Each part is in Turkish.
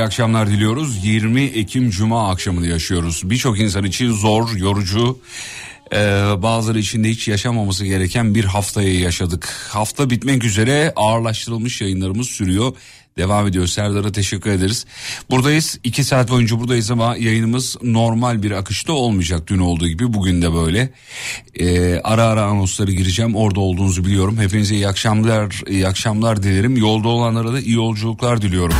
iyi akşamlar diliyoruz. 20 Ekim Cuma akşamını yaşıyoruz. Birçok insan için zor, yorucu, e, bazıları için de hiç yaşamaması gereken bir haftayı yaşadık. Hafta bitmek üzere ağırlaştırılmış yayınlarımız sürüyor. Devam ediyor. Serdar'a teşekkür ederiz. Buradayız. iki saat boyunca buradayız ama yayınımız normal bir akışta olmayacak. Dün olduğu gibi bugün de böyle. Ee, ara ara anonsları gireceğim. Orada olduğunuzu biliyorum. Hepinize iyi akşamlar, iyi akşamlar dilerim. Yolda olanlara da iyi yolculuklar diliyorum.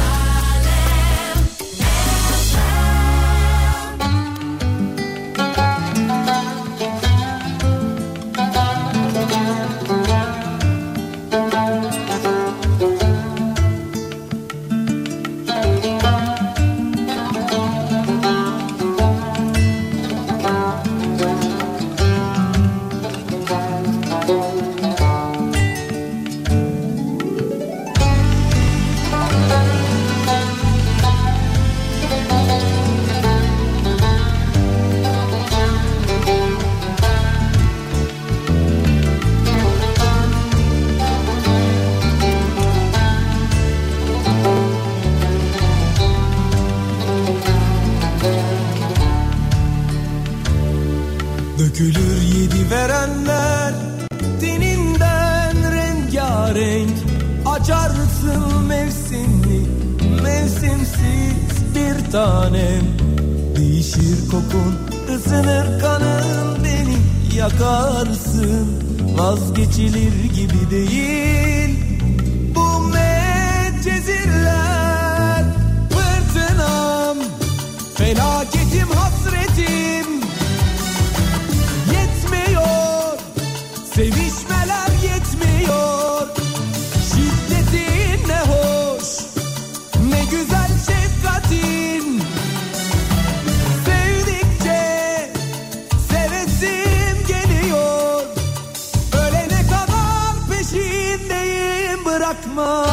more.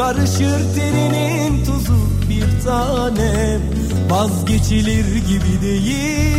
Karışır teninin tuzu bir tanem. Vazgeçilir gibi değil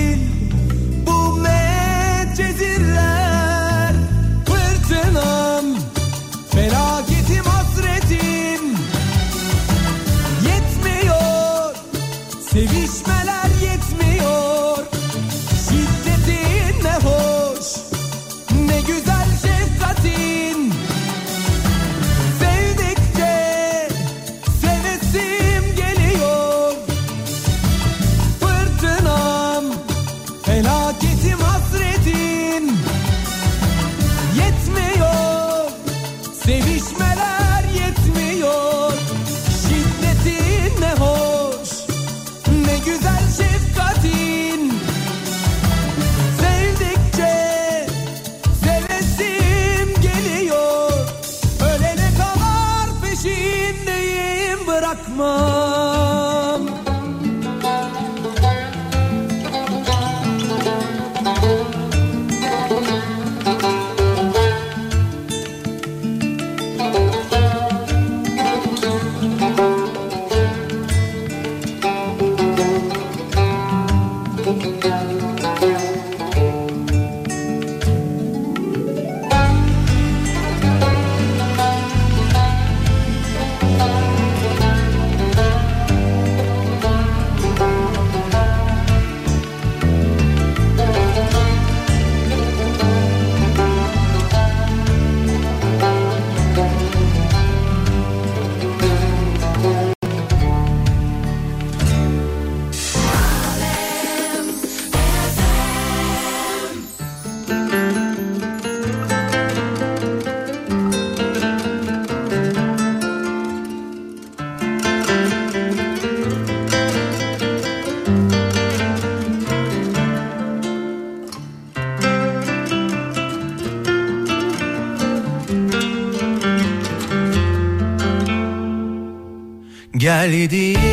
geldi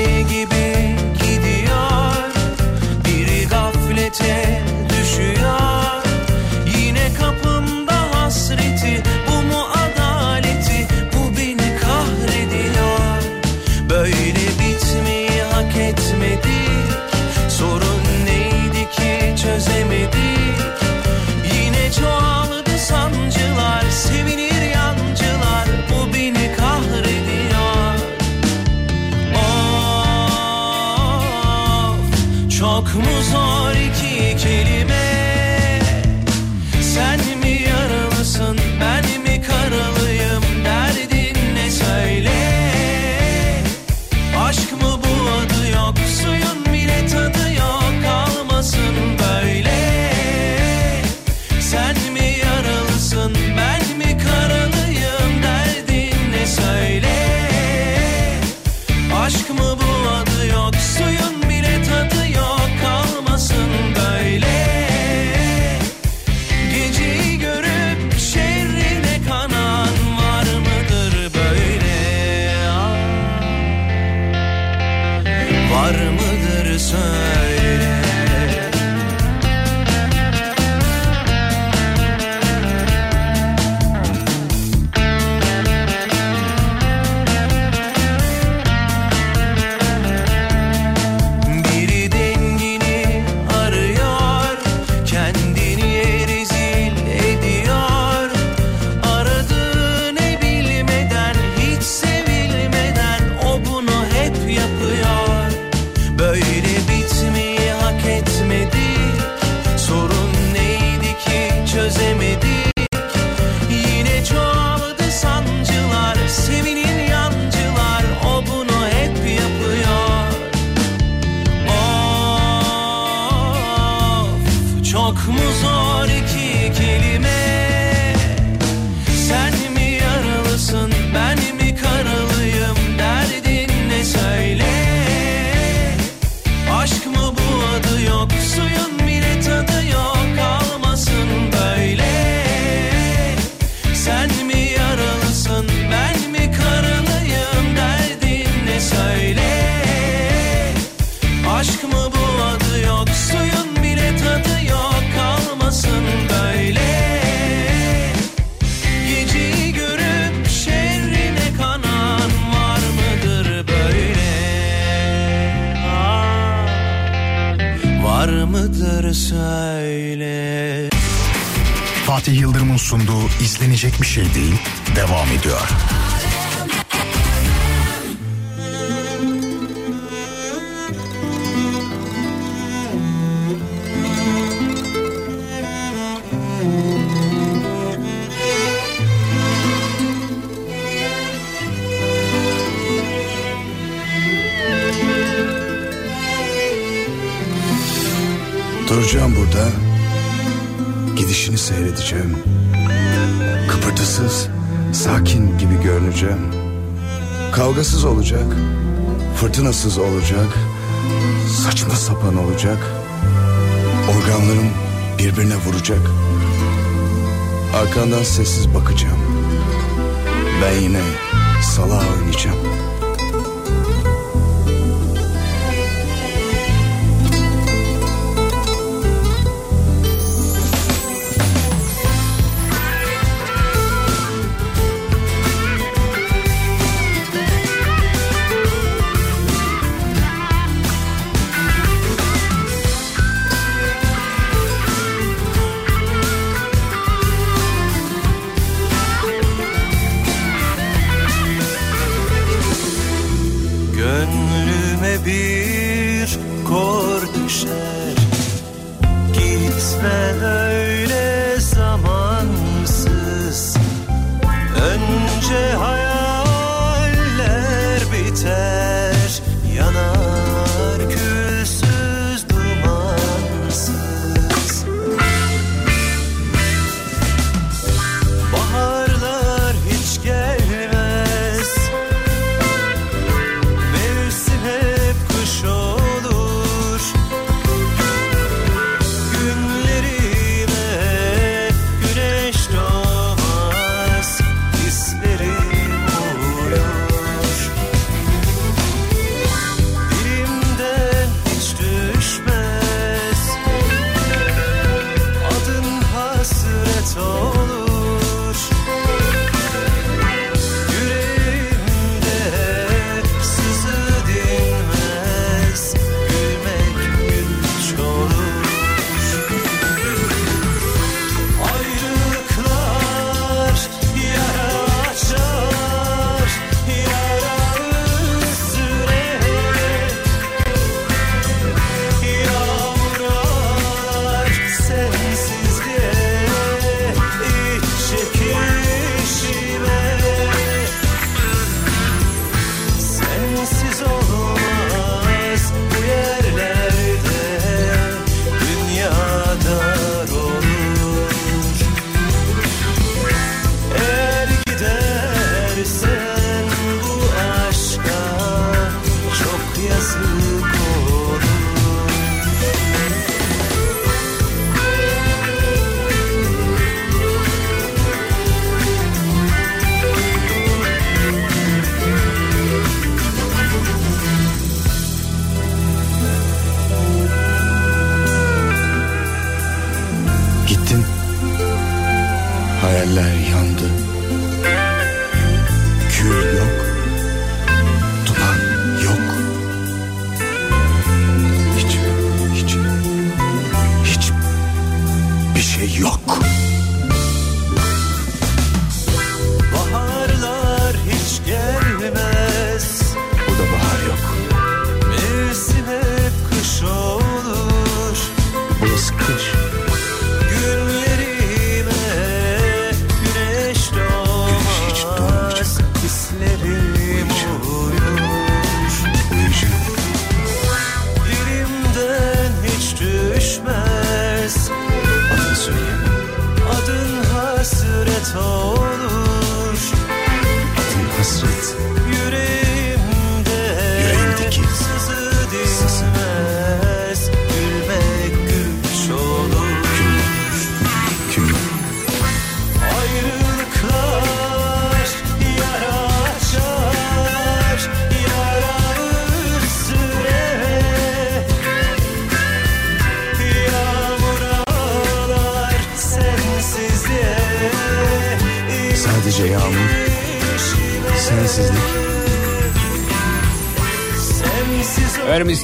sunduğu izlenecek bir şey değil devam ediyor. Duracağım burada. Gidişini seyredeceğim. önce Kavgasız olacak. Fırtınasız olacak. Saçma sapan olacak. Organlarım birbirine vuracak. Arkandan sessiz bakacağım. Ben yine salağa oynayacağım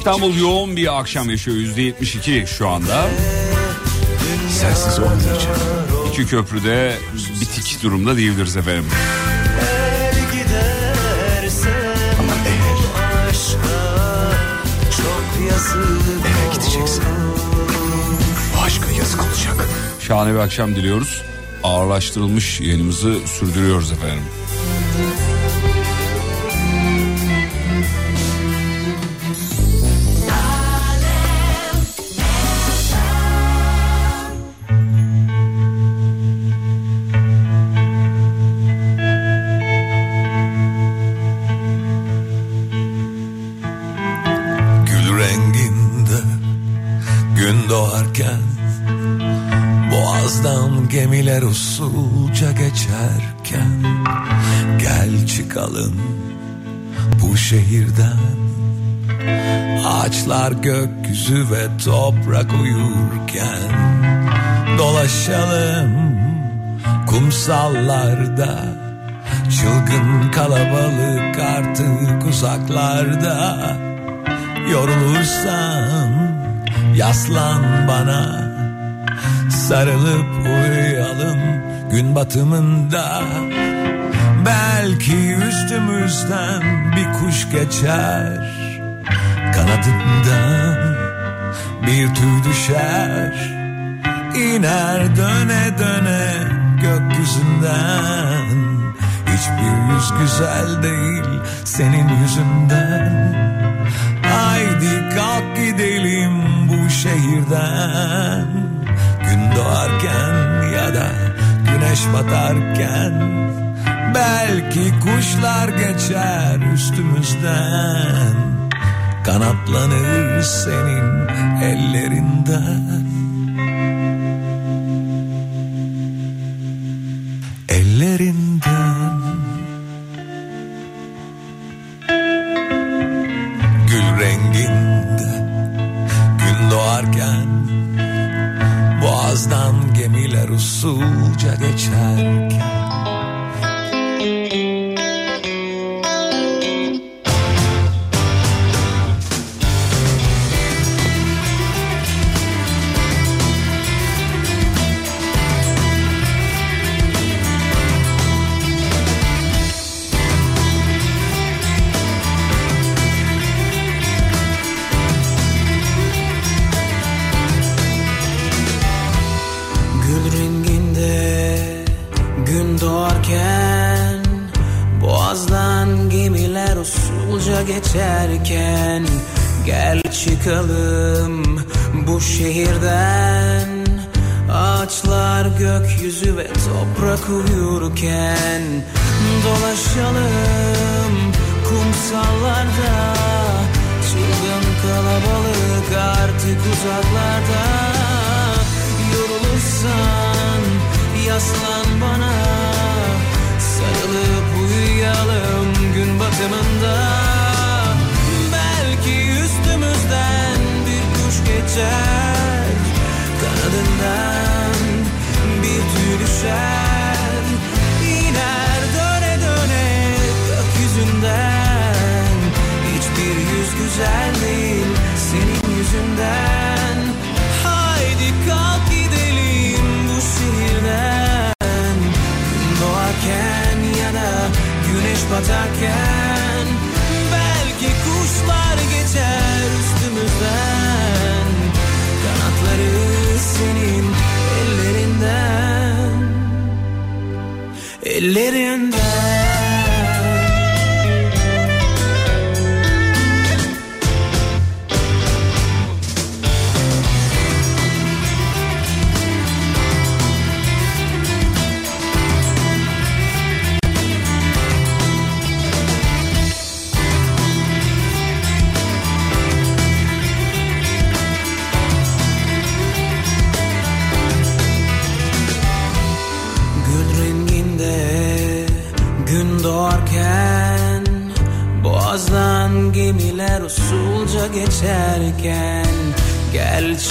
İstanbul yoğun bir akşam yaşıyor. Yüzde 72 şu anda. Sensiz olmayacak. İki köprüde bitik durumda diyebiliriz efendim. Ama eğer, eğer gideceksen bu aşka yazık olacak. Şahane bir akşam diliyoruz. Ağırlaştırılmış yayınımızı sürdürüyoruz efendim. Usulca geçerken Gel çıkalım bu şehirden. Ağaçlar gökyüzü ve toprak uyurken Dolaşalım kumsallarda. Çılgın kalabalık artık uzaklarda. Yorulursan yaslan bana Sarılıp uyuyalım gün batımında Belki üstümüzden bir kuş geçer. Kanadından bir tüy düşer. İner döne döne gökyüzünden. Hiçbir yüz güzel değil senin yüzünden. Haydi kalk gidelim bu şehirden. Gün doğarken güneş batarken Belki kuşlar geçer üstümüzden. Kanatlanır senin ellerinden şehirden Ağaçlar gökyüzü ve toprak uyurken Dolaşalım kumsallarda. Çılgın kalabalık artık uzaklarda. Yorulursan yaslan bana. Sarılıp uyuyalım gün batımında. Belki üstümüzden bir kuş geçer Kanadından bir tüy düşer. İner döne döne gökyüzünden. Hiçbir yüz güzel değil senin yüzünden. Haydi kalk gidelim bu şehirden. Gün doğarken ya da güneş batarken Belki kuşlar geçer üstümüzden. Kanatları senin ellerinden. Ellerinden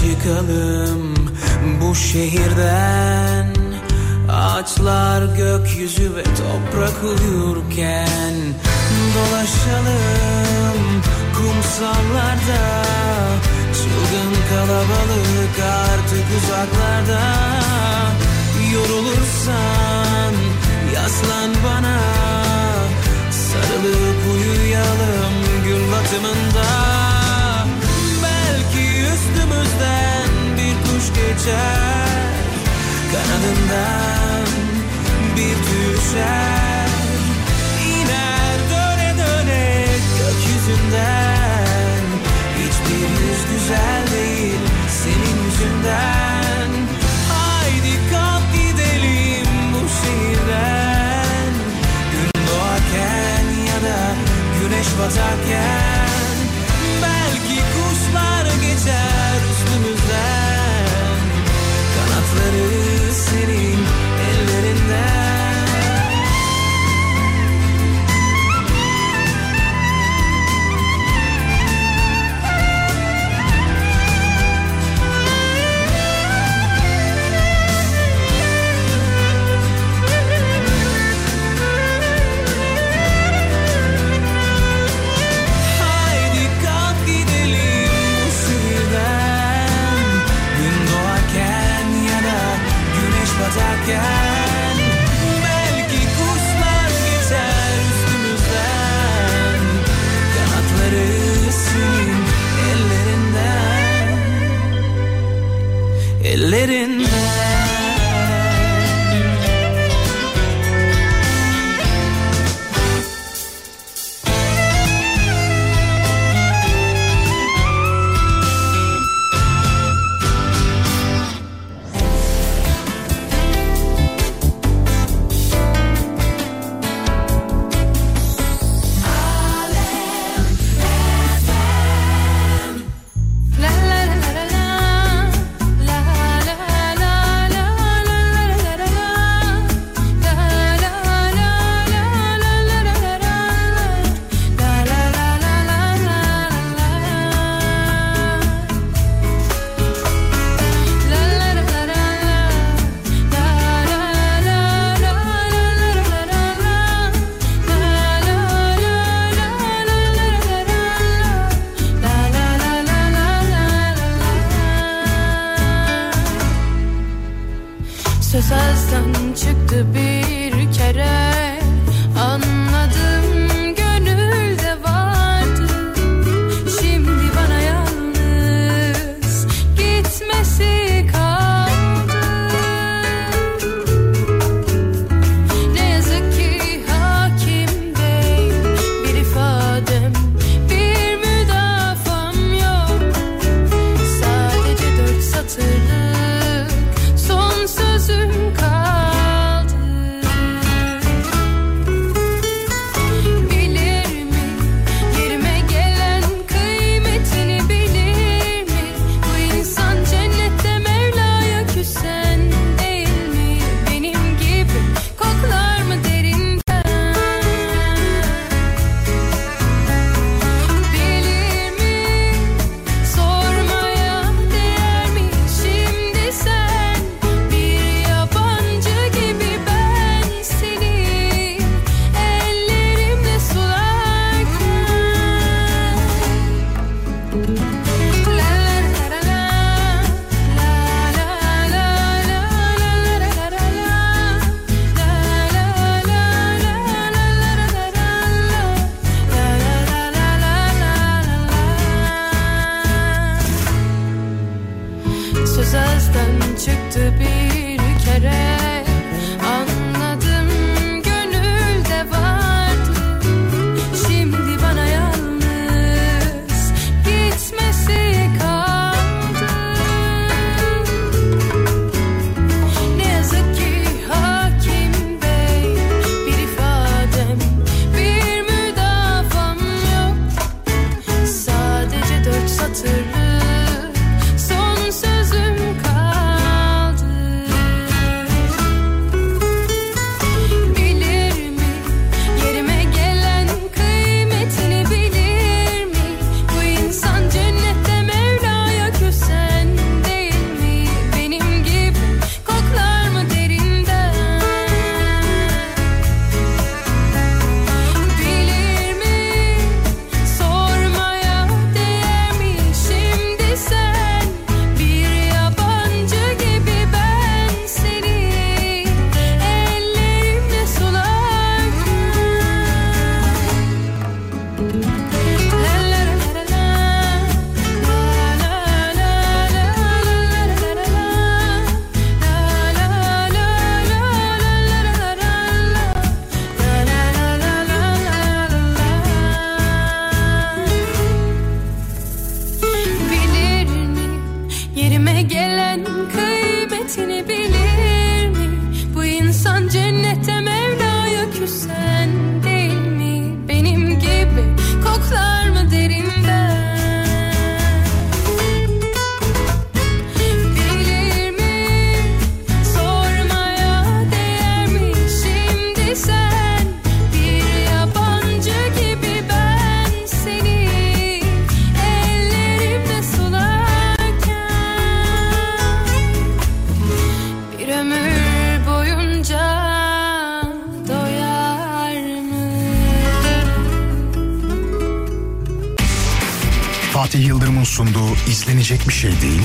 çıkalım bu şehirden. Ağaçlar gökyüzü ve toprak uyurken Dolaşalım kumsallarda. Çılgın kalabalık artık uzaklarda. Yorulursan yaslan bana. Sarılıp uyuyalım gün batımında üstümüzden bir kuş geçer. Kanadından bir düşer. İner döne döne gökyüzünden. Hiçbir yüz güzel değil senin yüzünden. Haydi kalk gidelim bu şehirden. Gün doğarken ya güneş batarken izlenecek bir şey değil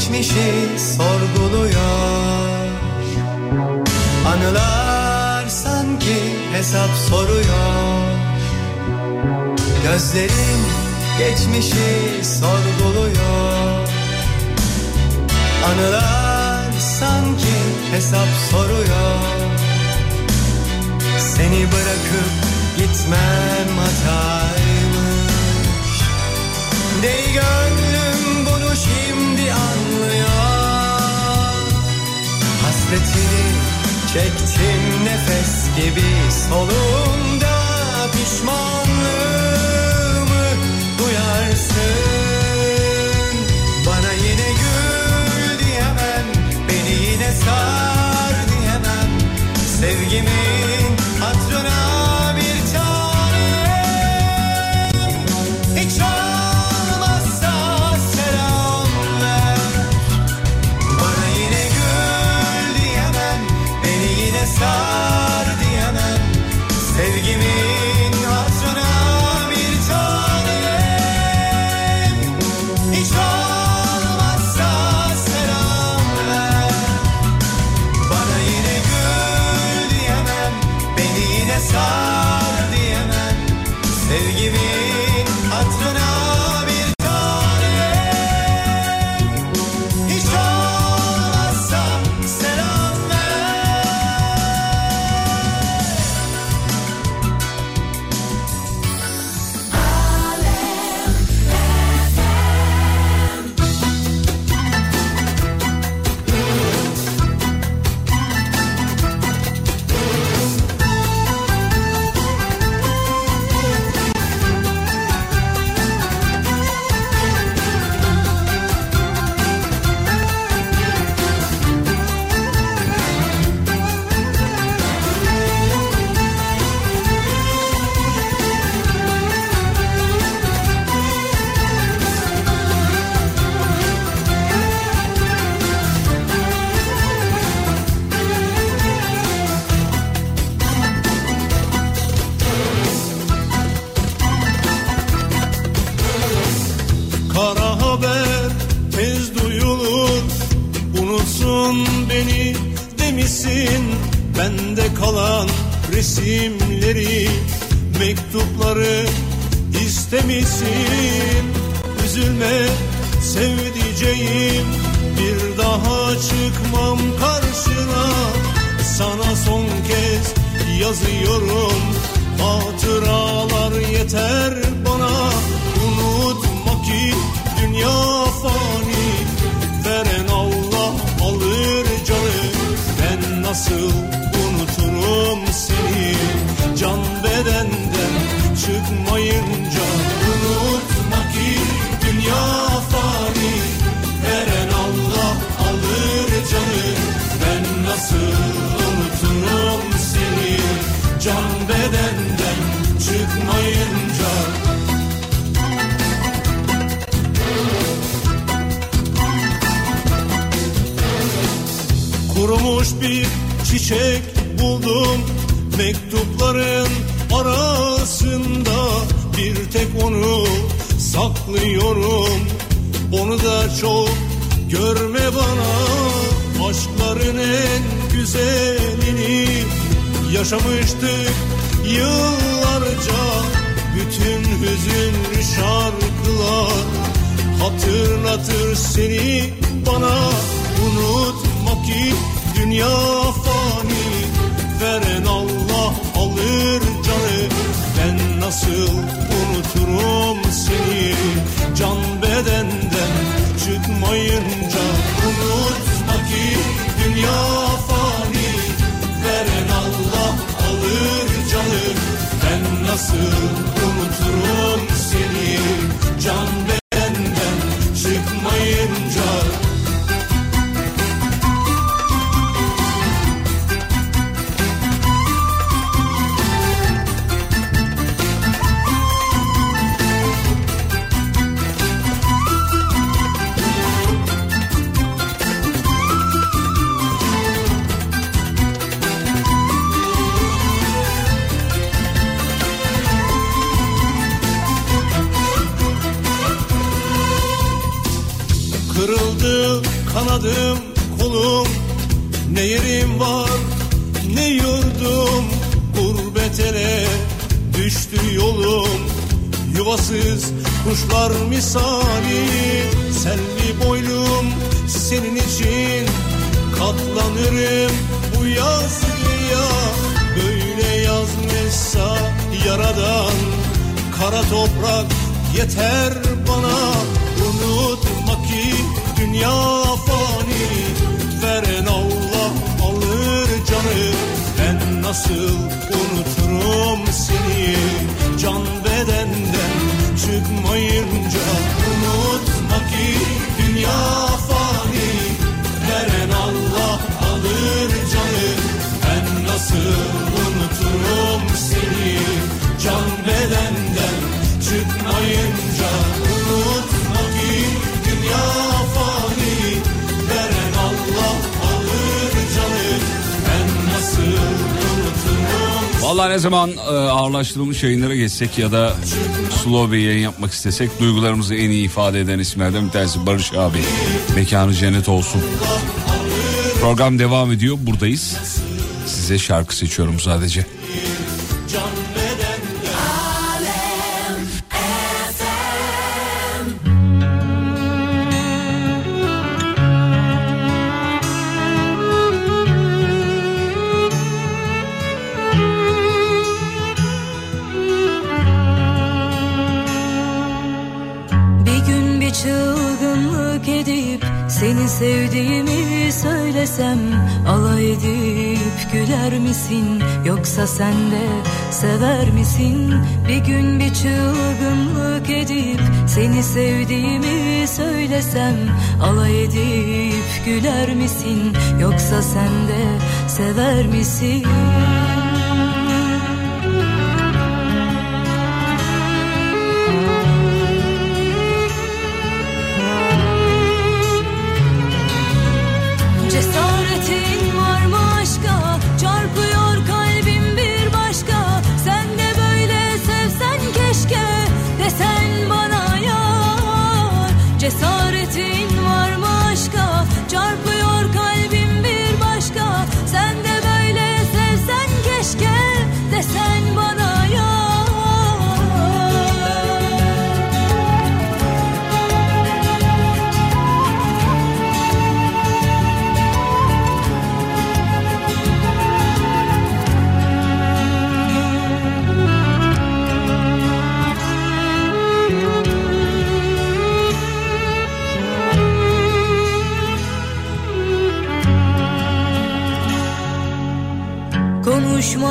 geçmişi sorguluyor. Anılar sanki hesap soruyor. Gözlerin geçmişi sorguluyor. Anılar sanki hesap soruyor. Seni bırakıp gitmem hataymış. Deli gönlüm şimdi anlıyor. Hasretini çektim nefes gibi solumda Pişmanlığımı duyarsın. Bana yine gül Beni yine sar diyemem. Sevgimin sevdiceğim Bir daha çıkmam karşına. Sana son kez yazıyorum Hatıralar yeter bana. Unutma ki dünya fani Veren Allah alır canı. Nasıl unuturum seni? Can bedenden çıkmayınca Kurumuş bir çiçek buldum. Mektupların arasında Bir tek onu saklıyorum. Onu da çok görme bana. Aşkların en güzelini Yaşamıştık yıllarca hüzünlü şarkılar. Hatırlatır seni bana. Unutma ki dünya fani. Veren Allah alır canı. Ben nasıl unuturum seni? Can bedenden çıkmayınca Unutma ki dünya nasıl unuturum seni. Can kuşlar misali Selvi boylum senin için? Katlanırım bu yazıya Böyle yazmışsa yaradan. Kara toprak yeter bana Unutma ki dünya fani. Veren Allah alır canı Ben nasıl Vallahi ne zaman e, ağırlaştırılmış yayınlara geçsek ya da slow bir yayın yapmak istesek duygularımızı en iyi ifade eden isimlerden bir tanesi Barış abi. Mekanı cennet olsun. Program devam ediyor buradayız. Size şarkı seçiyorum sadece. Can sevdiğimi söylesem alay edip güler misin? Yoksa sen de sever misin? Bir gün bir çılgınlık edip seni sevdiğimi söylesem alay edip güler misin? Yoksa sen de sever misin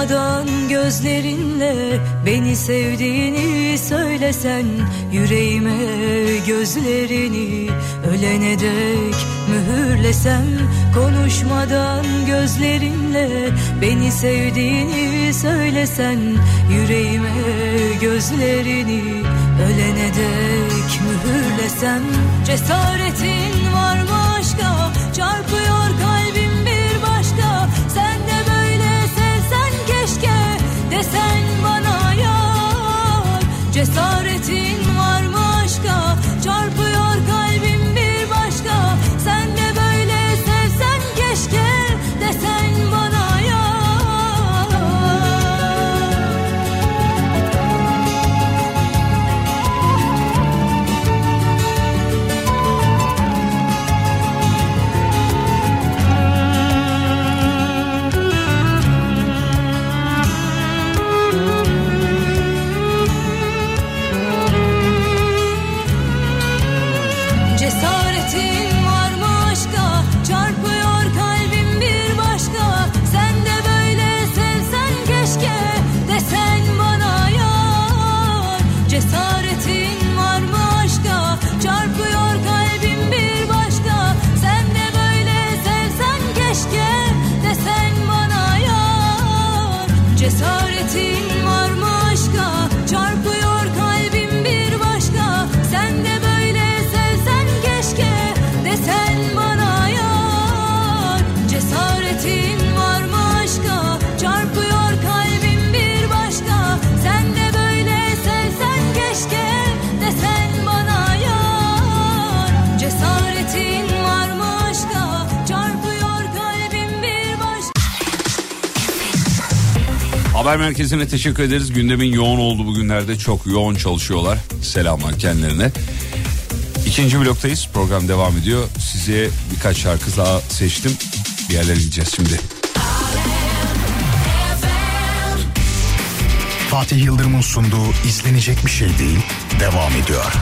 Karadan gözlerinle beni sevdiğini söylesen Yüreğime gözlerini ölene dek mühürlesem Konuşmadan gözlerinle beni sevdiğini söylesen Yüreğime gözlerini ölene dek mühürlesem Cesaretin Haber merkezine teşekkür ederiz. Gündemin yoğun olduğu bugünlerde çok yoğun çalışıyorlar. Selamlar kendilerine. İkinci bloktayız. Program devam ediyor. Size birkaç şarkı daha seçtim. Bir yerlere gideceğiz şimdi. Fatih Yıldırım'ın sunduğu izlenecek bir şey değil devam ediyor.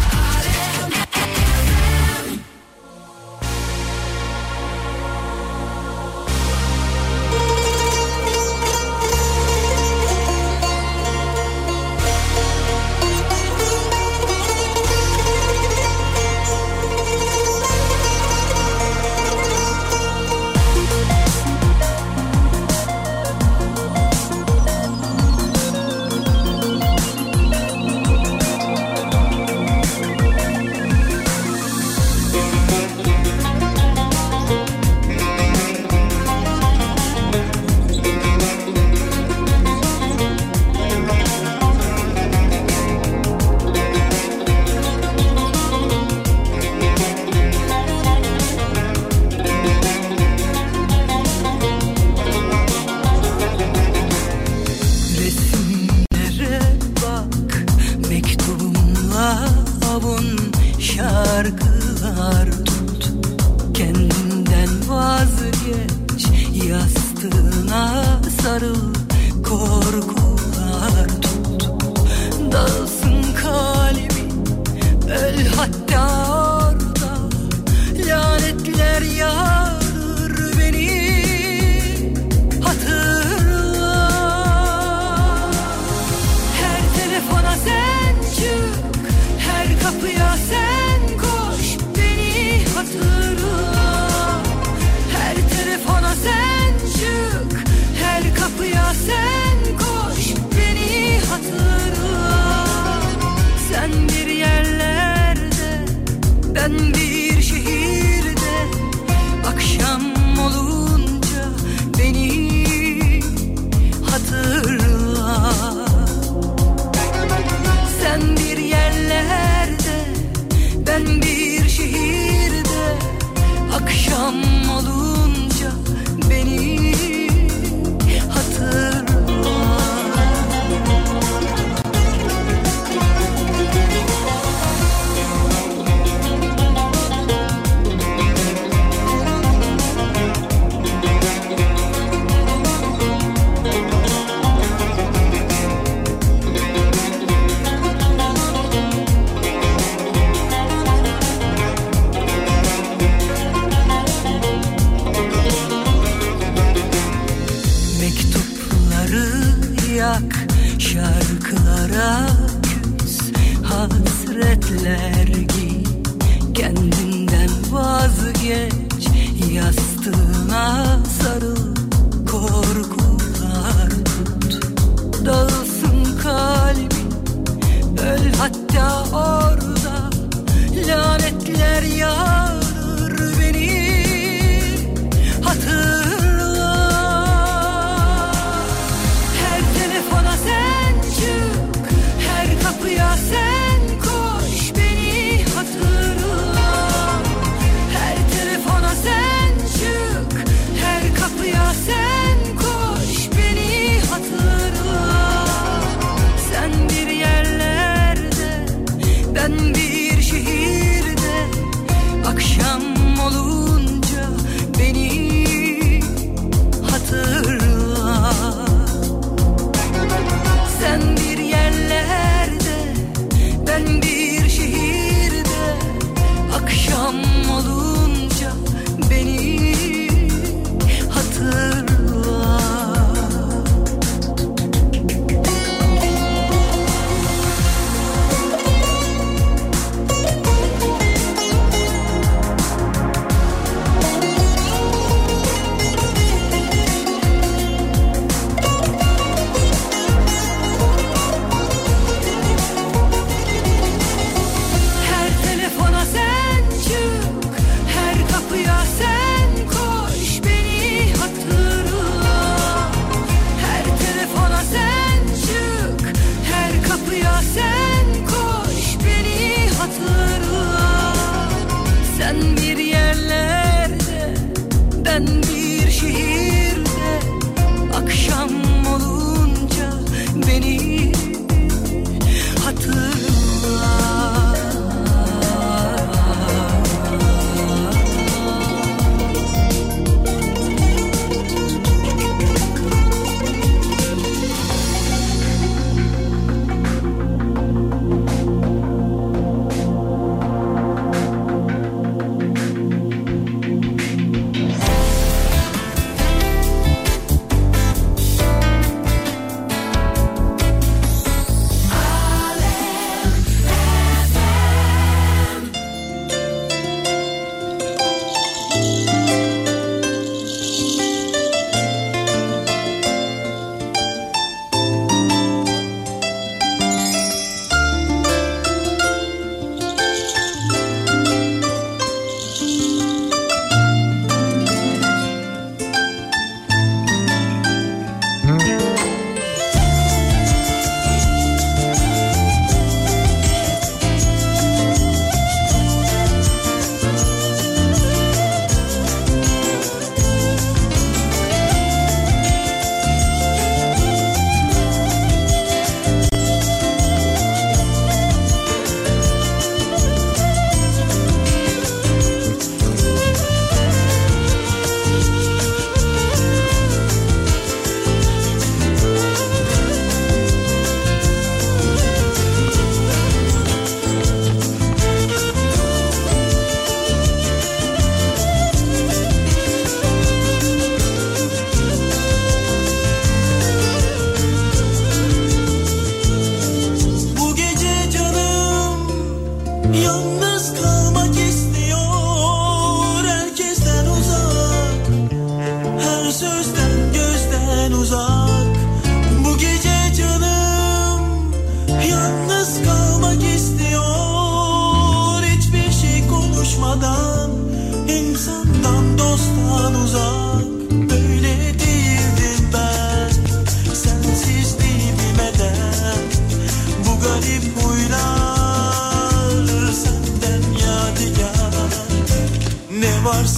young must come.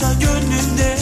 Varsa gönlünde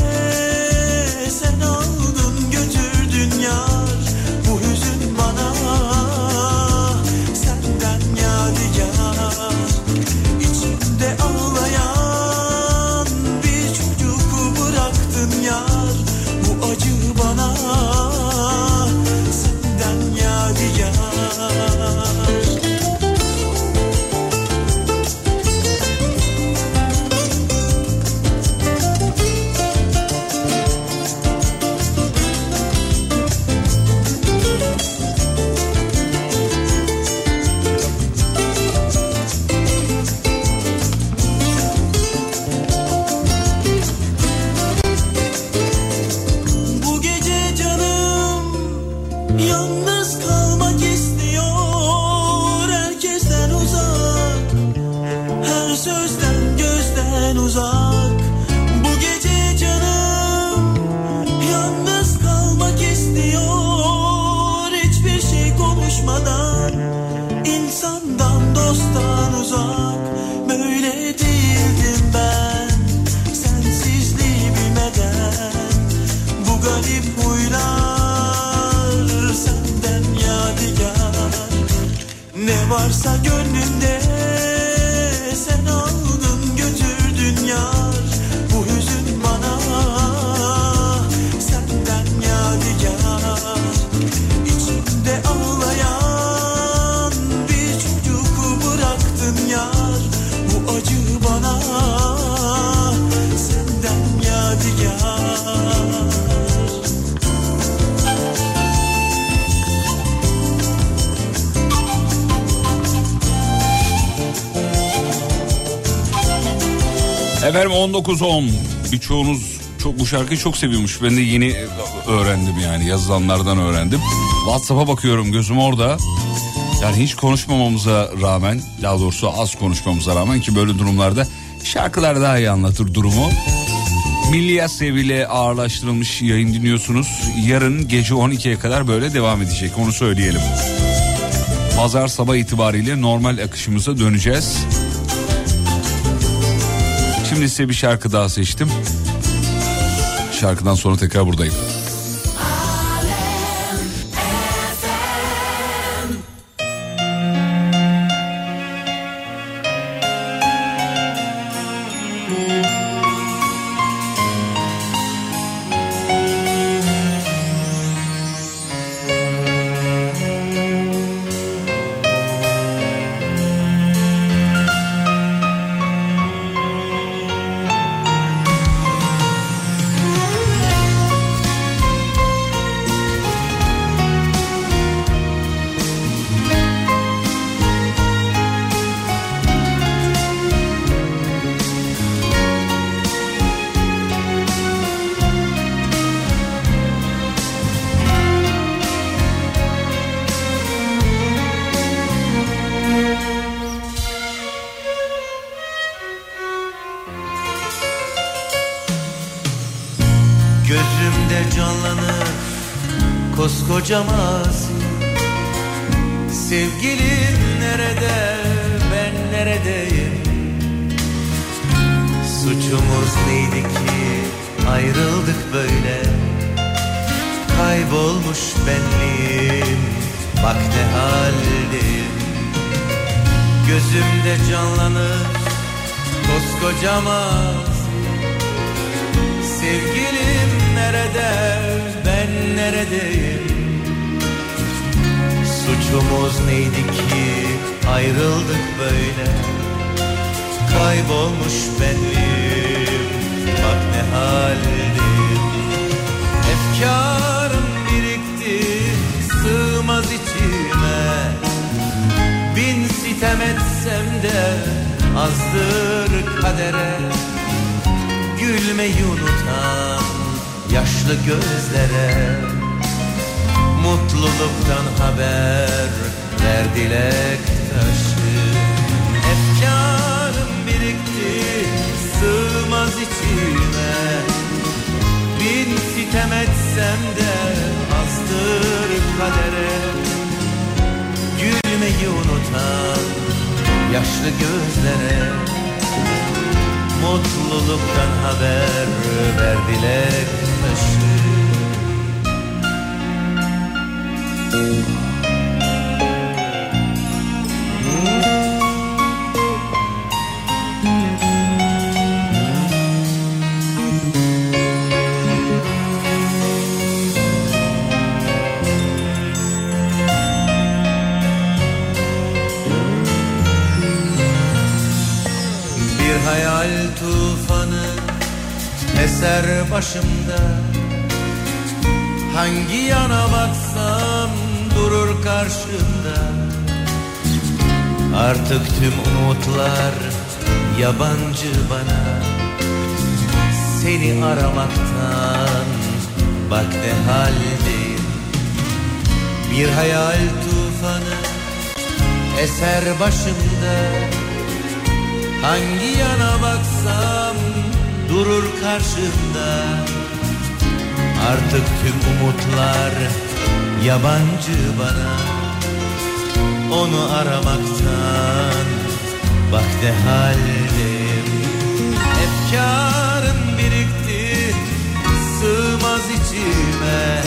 19-10 birçoğunuz çok bu şarkıyı çok seviyormuş. Ben de yeni öğrendim yani yazılanlardan öğrendim. WhatsApp'a bakıyorum gözüm orada. Yani hiç konuşmamamıza rağmen daha doğrusu az konuşmamıza rağmen ki böyle durumlarda şarkılar daha iyi anlatır durumu. Milli seviyle ağırlaştırılmış yayın dinliyorsunuz. Yarın gece 12'ye kadar böyle devam edecek onu söyleyelim. Pazar sabah itibariyle normal akışımıza döneceğiz. Şimdi size bir şarkı daha seçtim. Şarkıdan sonra tekrar buradayım. Eser başımda. Hangi yana baksam durur karşımda. Artık tüm umutlar yabancı bana. Seni aramaktan bak ne haldeyim. Bir hayal tufanı eser başımda. Hangi yana baksam durur karşımda Artık tüm umutlar yabancı bana. Onu aramaktan bak de haldeyim Efkarım birikti sığmaz içime.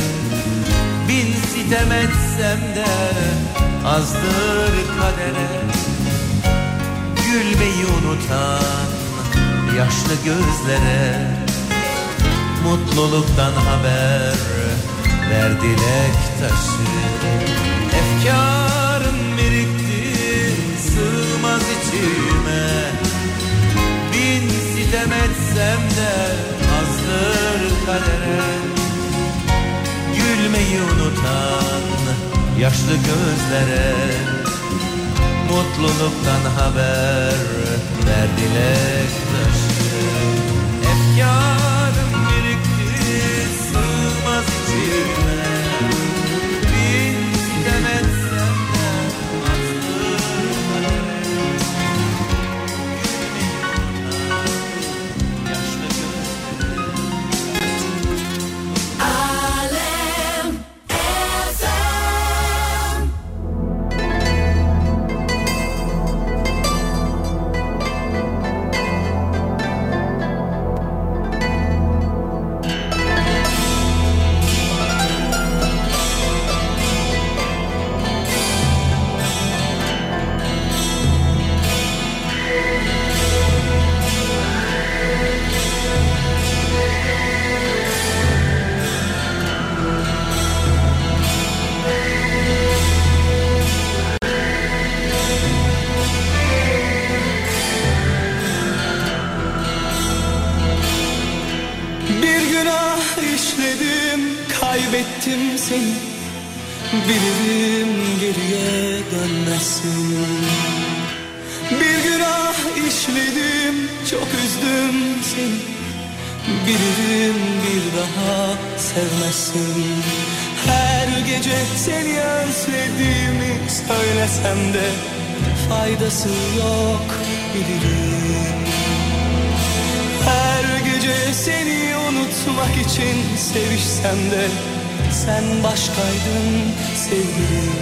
Bin sitem etsem de azdır kadere. Gülmeyi unutan yaşlı gözlere Mutluluktan haber ver dilek taşı Efkarım birikti sığmaz içime. Bin sitem etsem de azdır kadere. Gülmeyi unutan yaşlı gözlere Mutluluktan haber ver dilek taşı Bir günah işledim, kaybettim seni. Bilirim geriye dönmezsin. Bir günah işledim, çok üzdüm seni. Bilirim bir daha sevmezsin. Her gece seni özlediğimi söylesem de faydası yok bilirim. Gece seni unutmak için sevişsem de sen başkaydın sevgilim.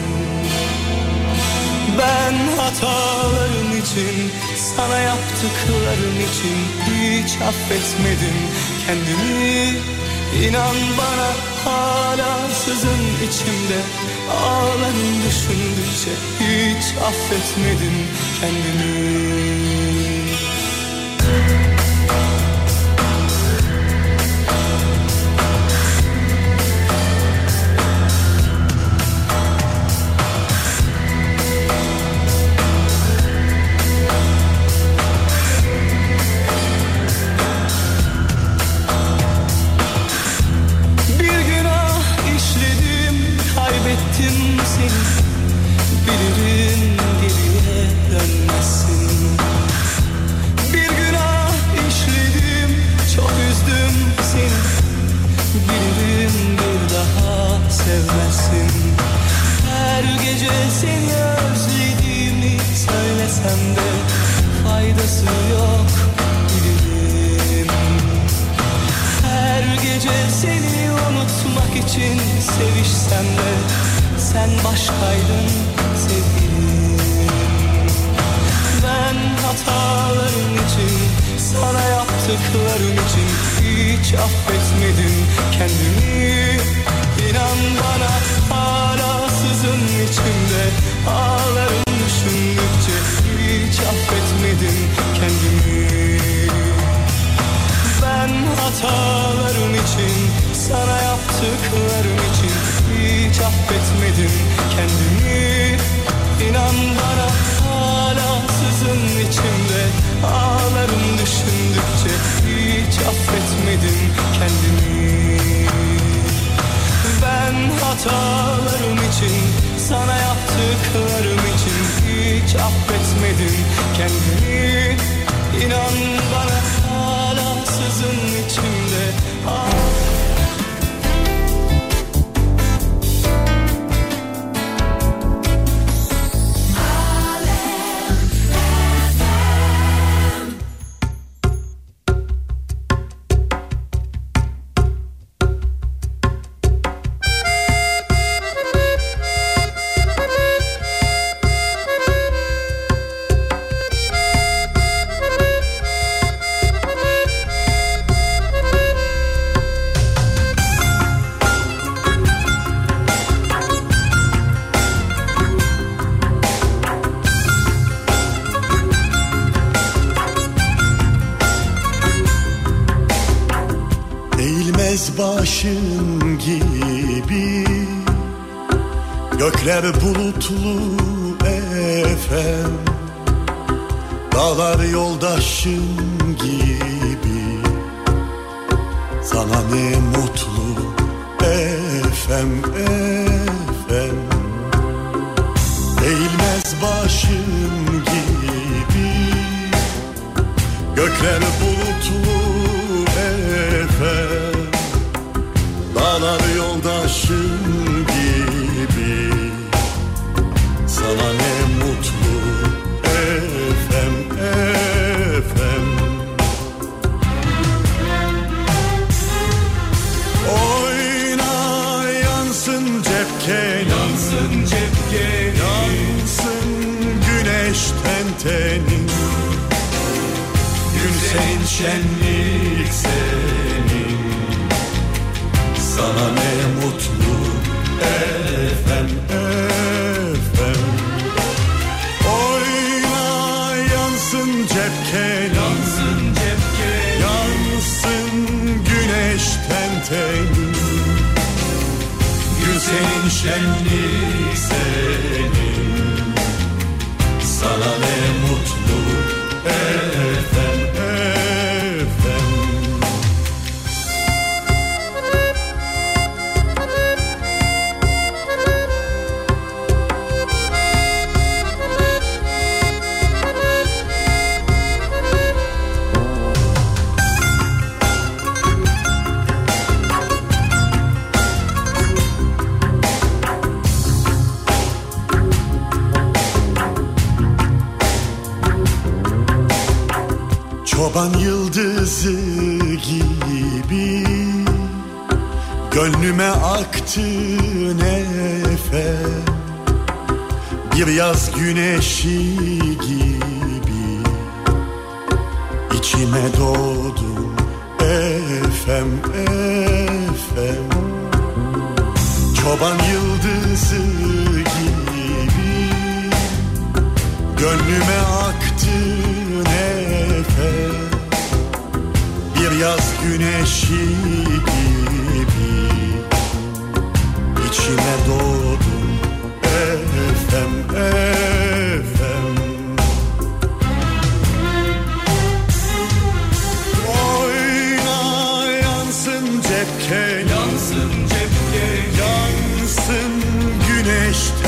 Ben hatalarım için, sana yaptıklarım için hiç affetmedim kendimi. İnan bana hala sızın içimde Ağlarım düşündükçe hiç affetmedim kendimi Gökler bulutlu güneşi gibi İçime doğdun. Efem efem. Çoban yıldızı gibi Gönlüme aktın efem. Bir yaz güneşi gibi İçime doğdun. Efem efem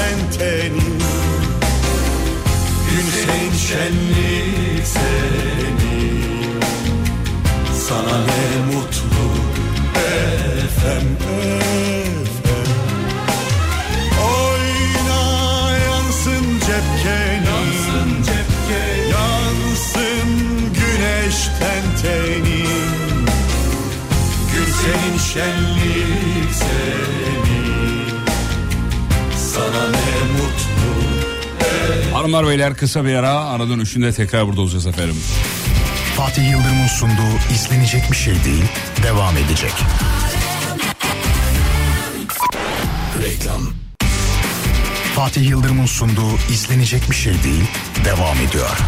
güneşten tenin Gün senin şenlik senin. Sana ne mutlu efem efem. Oyna yansın cepken Yansın cepken Yansın güneşten tenin Gün senin şenlik Hanımlar beyler kısa bir ara ara dönüşünde tekrar burada olacağız efendim. Fatih Yıldırım'ın sunduğu izlenecek bir şey değil devam edecek. Reklam. Fatih Yıldırım'ın sunduğu izlenecek bir şey değil devam ediyor.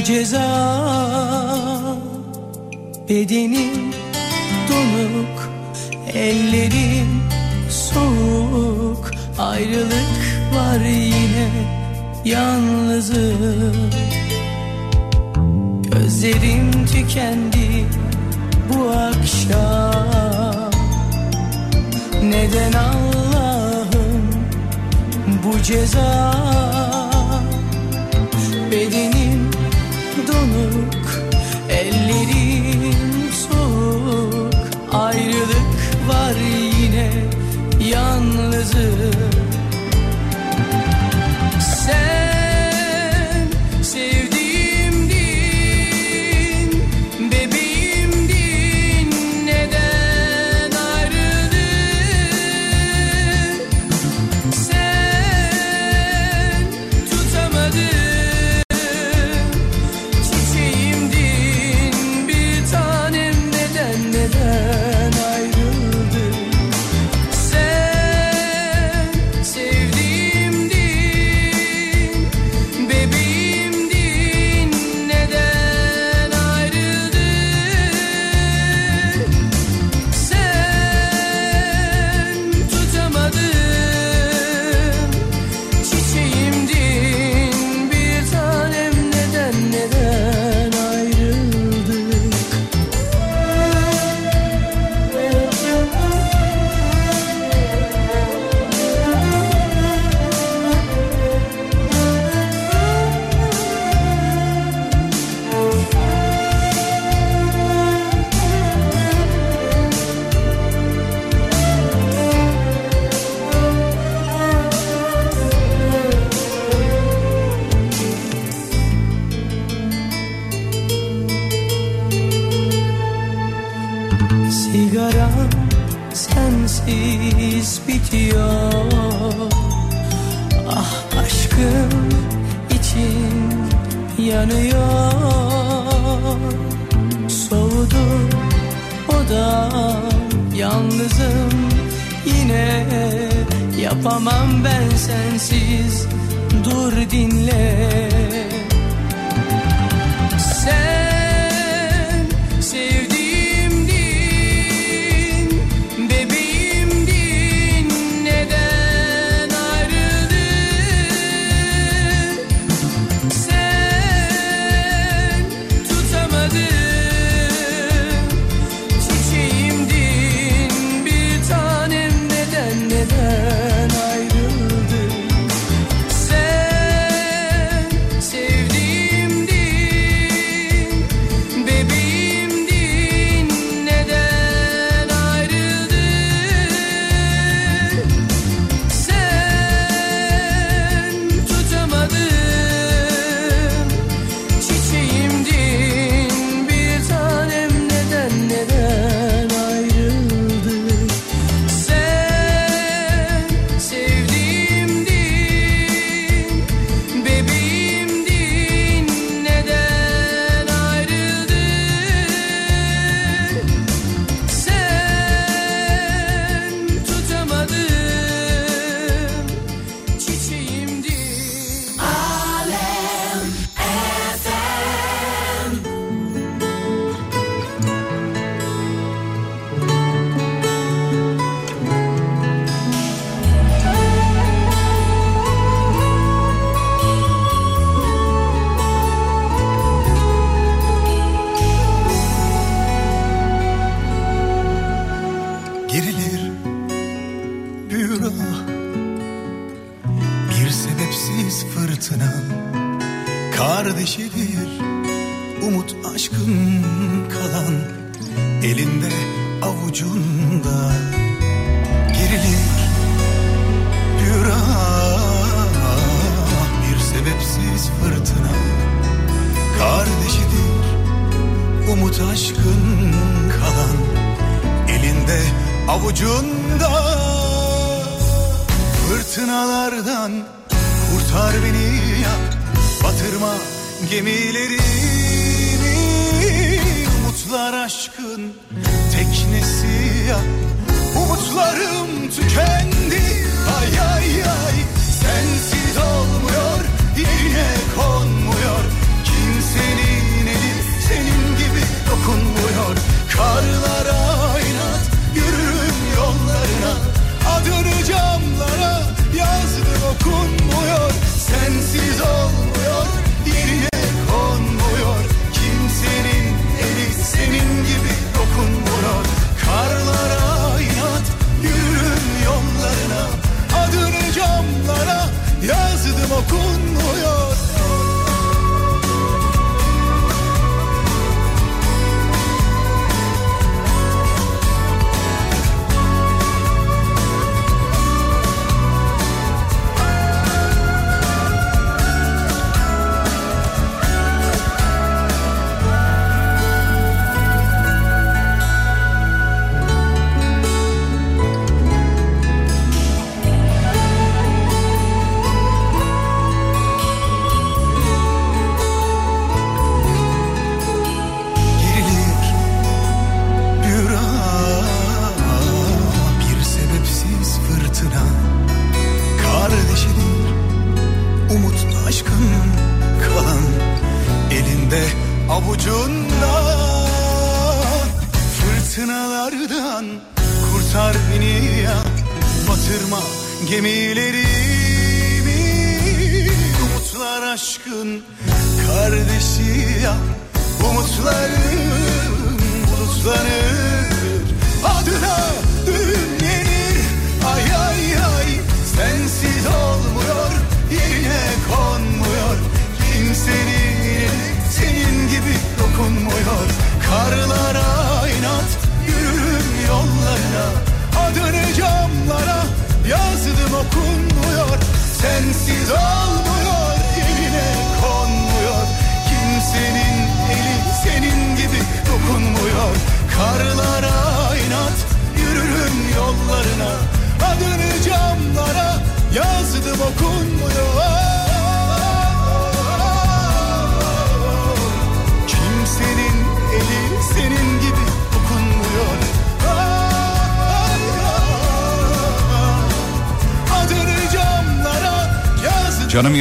bu ceza Bedenim donuk Ellerim soğuk. Ayrılık var yine Yalnızım. Gözlerim tükendi bu akşam. Neden Allah'ım bu ceza? donuk Ellerim soğuk. Ayrılık var yine Yalnızım. Sen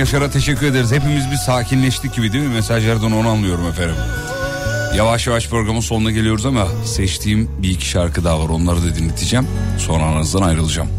Yaşar'a teşekkür ederiz. Hepimiz bir sakinleştik gibi değil mi? Mesajlardan onu anlıyorum efendim. Yavaş yavaş programın sonuna geliyoruz ama seçtiğim bir iki şarkı daha var. Onları da dinleteceğim. Sonra aranızdan ayrılacağım.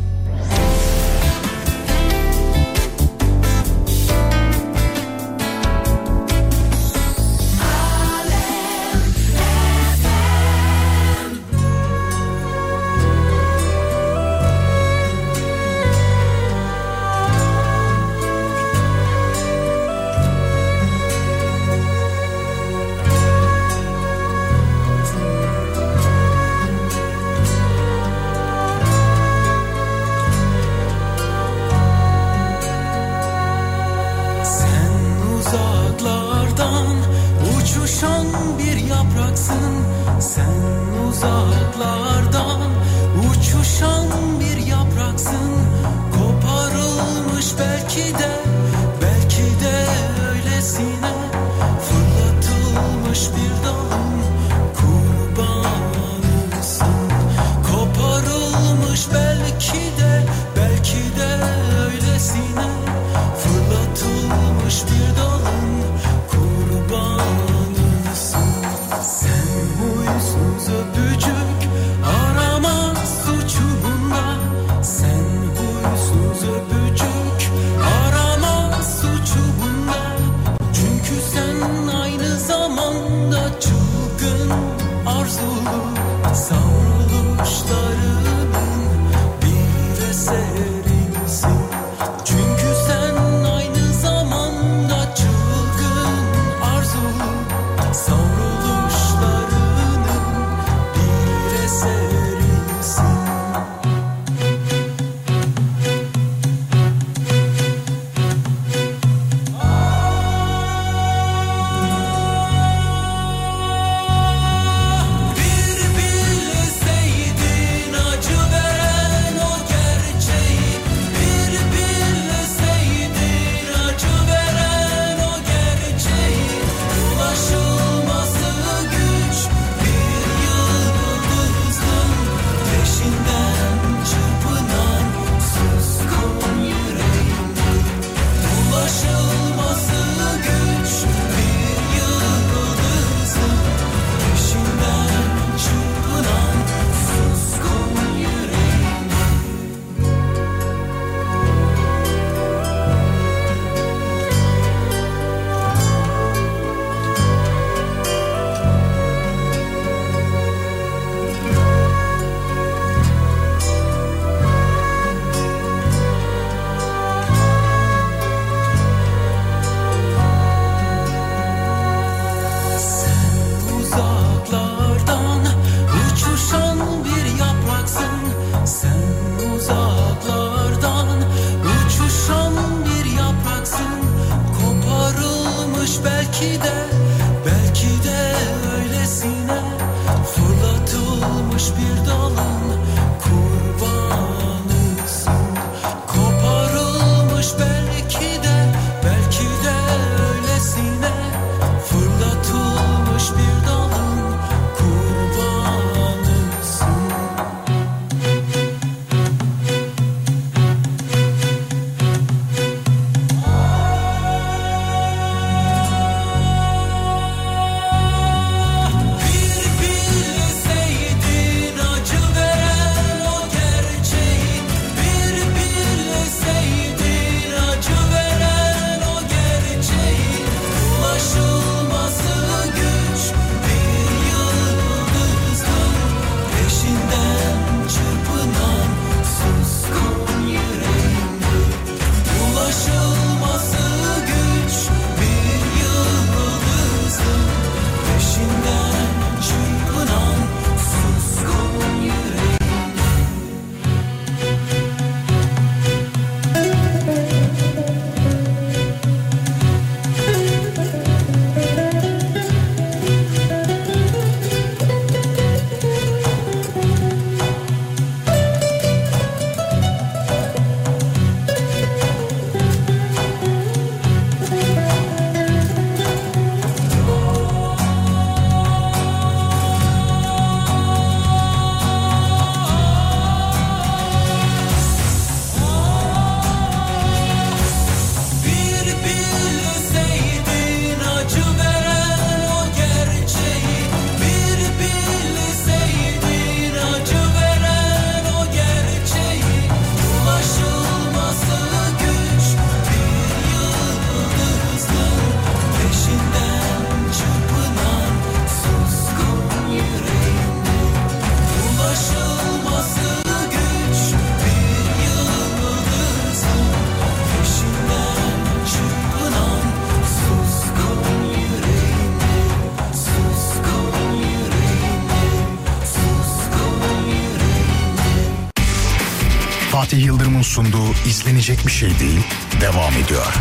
İzlenecek bir şey değil devam ediyor.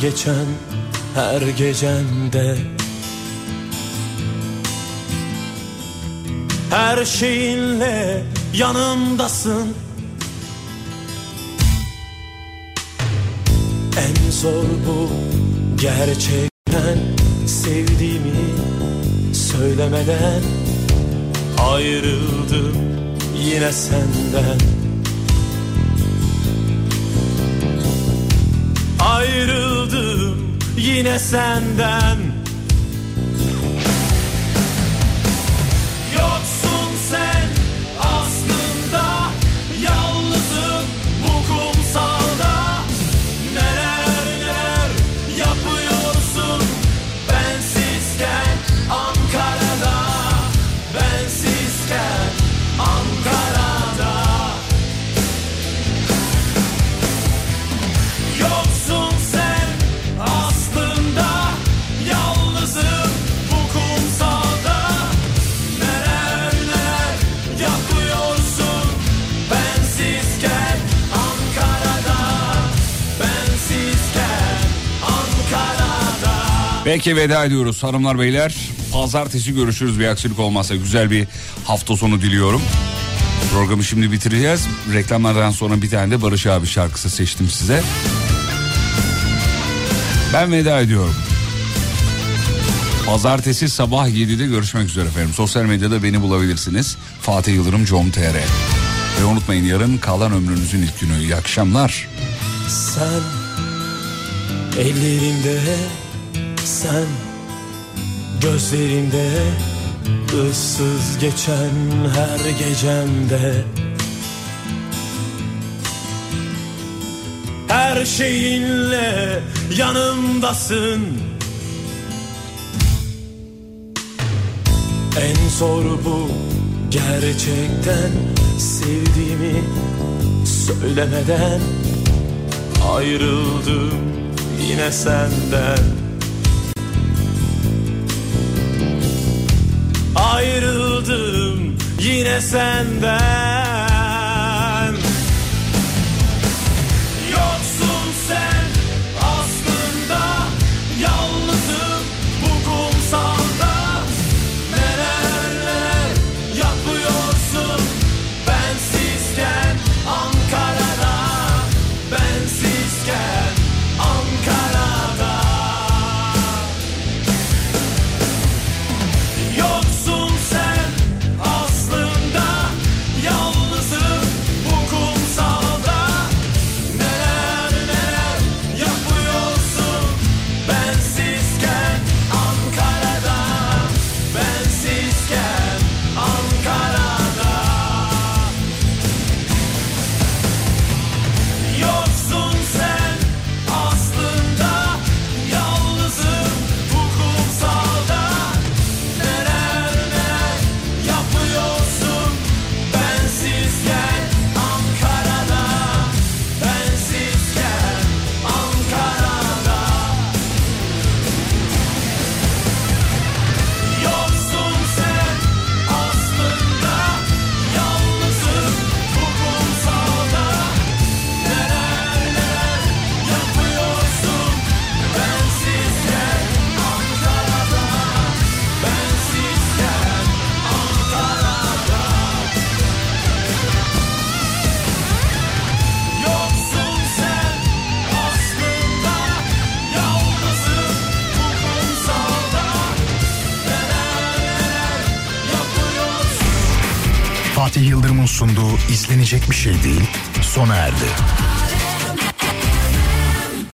Geçen her gecemde Her şeyinle yanımdasın. En zor bu gerçekten sevdiğimi söylemeden Ayrıldım yine senden yine senden Peki veda ediyoruz hanımlar beyler. Pazartesi görüşürüz bir aksilik olmazsa. Güzel bir hafta sonu diliyorum. Programı şimdi bitireceğiz. Reklamlardan sonra bir tane de Barış abi şarkısı seçtim size. Ben veda ediyorum. Pazartesi sabah 7'de görüşmek üzere efendim. Sosyal medyada beni bulabilirsiniz. Fatih Yıldırım com.tr Ve unutmayın yarın kalan ömrünüzün ilk günü. İyi akşamlar. Sen ellerinde sen gözlerinde ıssız geçen her gecemde Her şeyinle yanımdasın. En zor bu gerçekten sevdiğimi söylemeden Ayrıldım yine senden Ayrıldım. Yine senden sunduğu izlenecek bir şey değil sona erdi.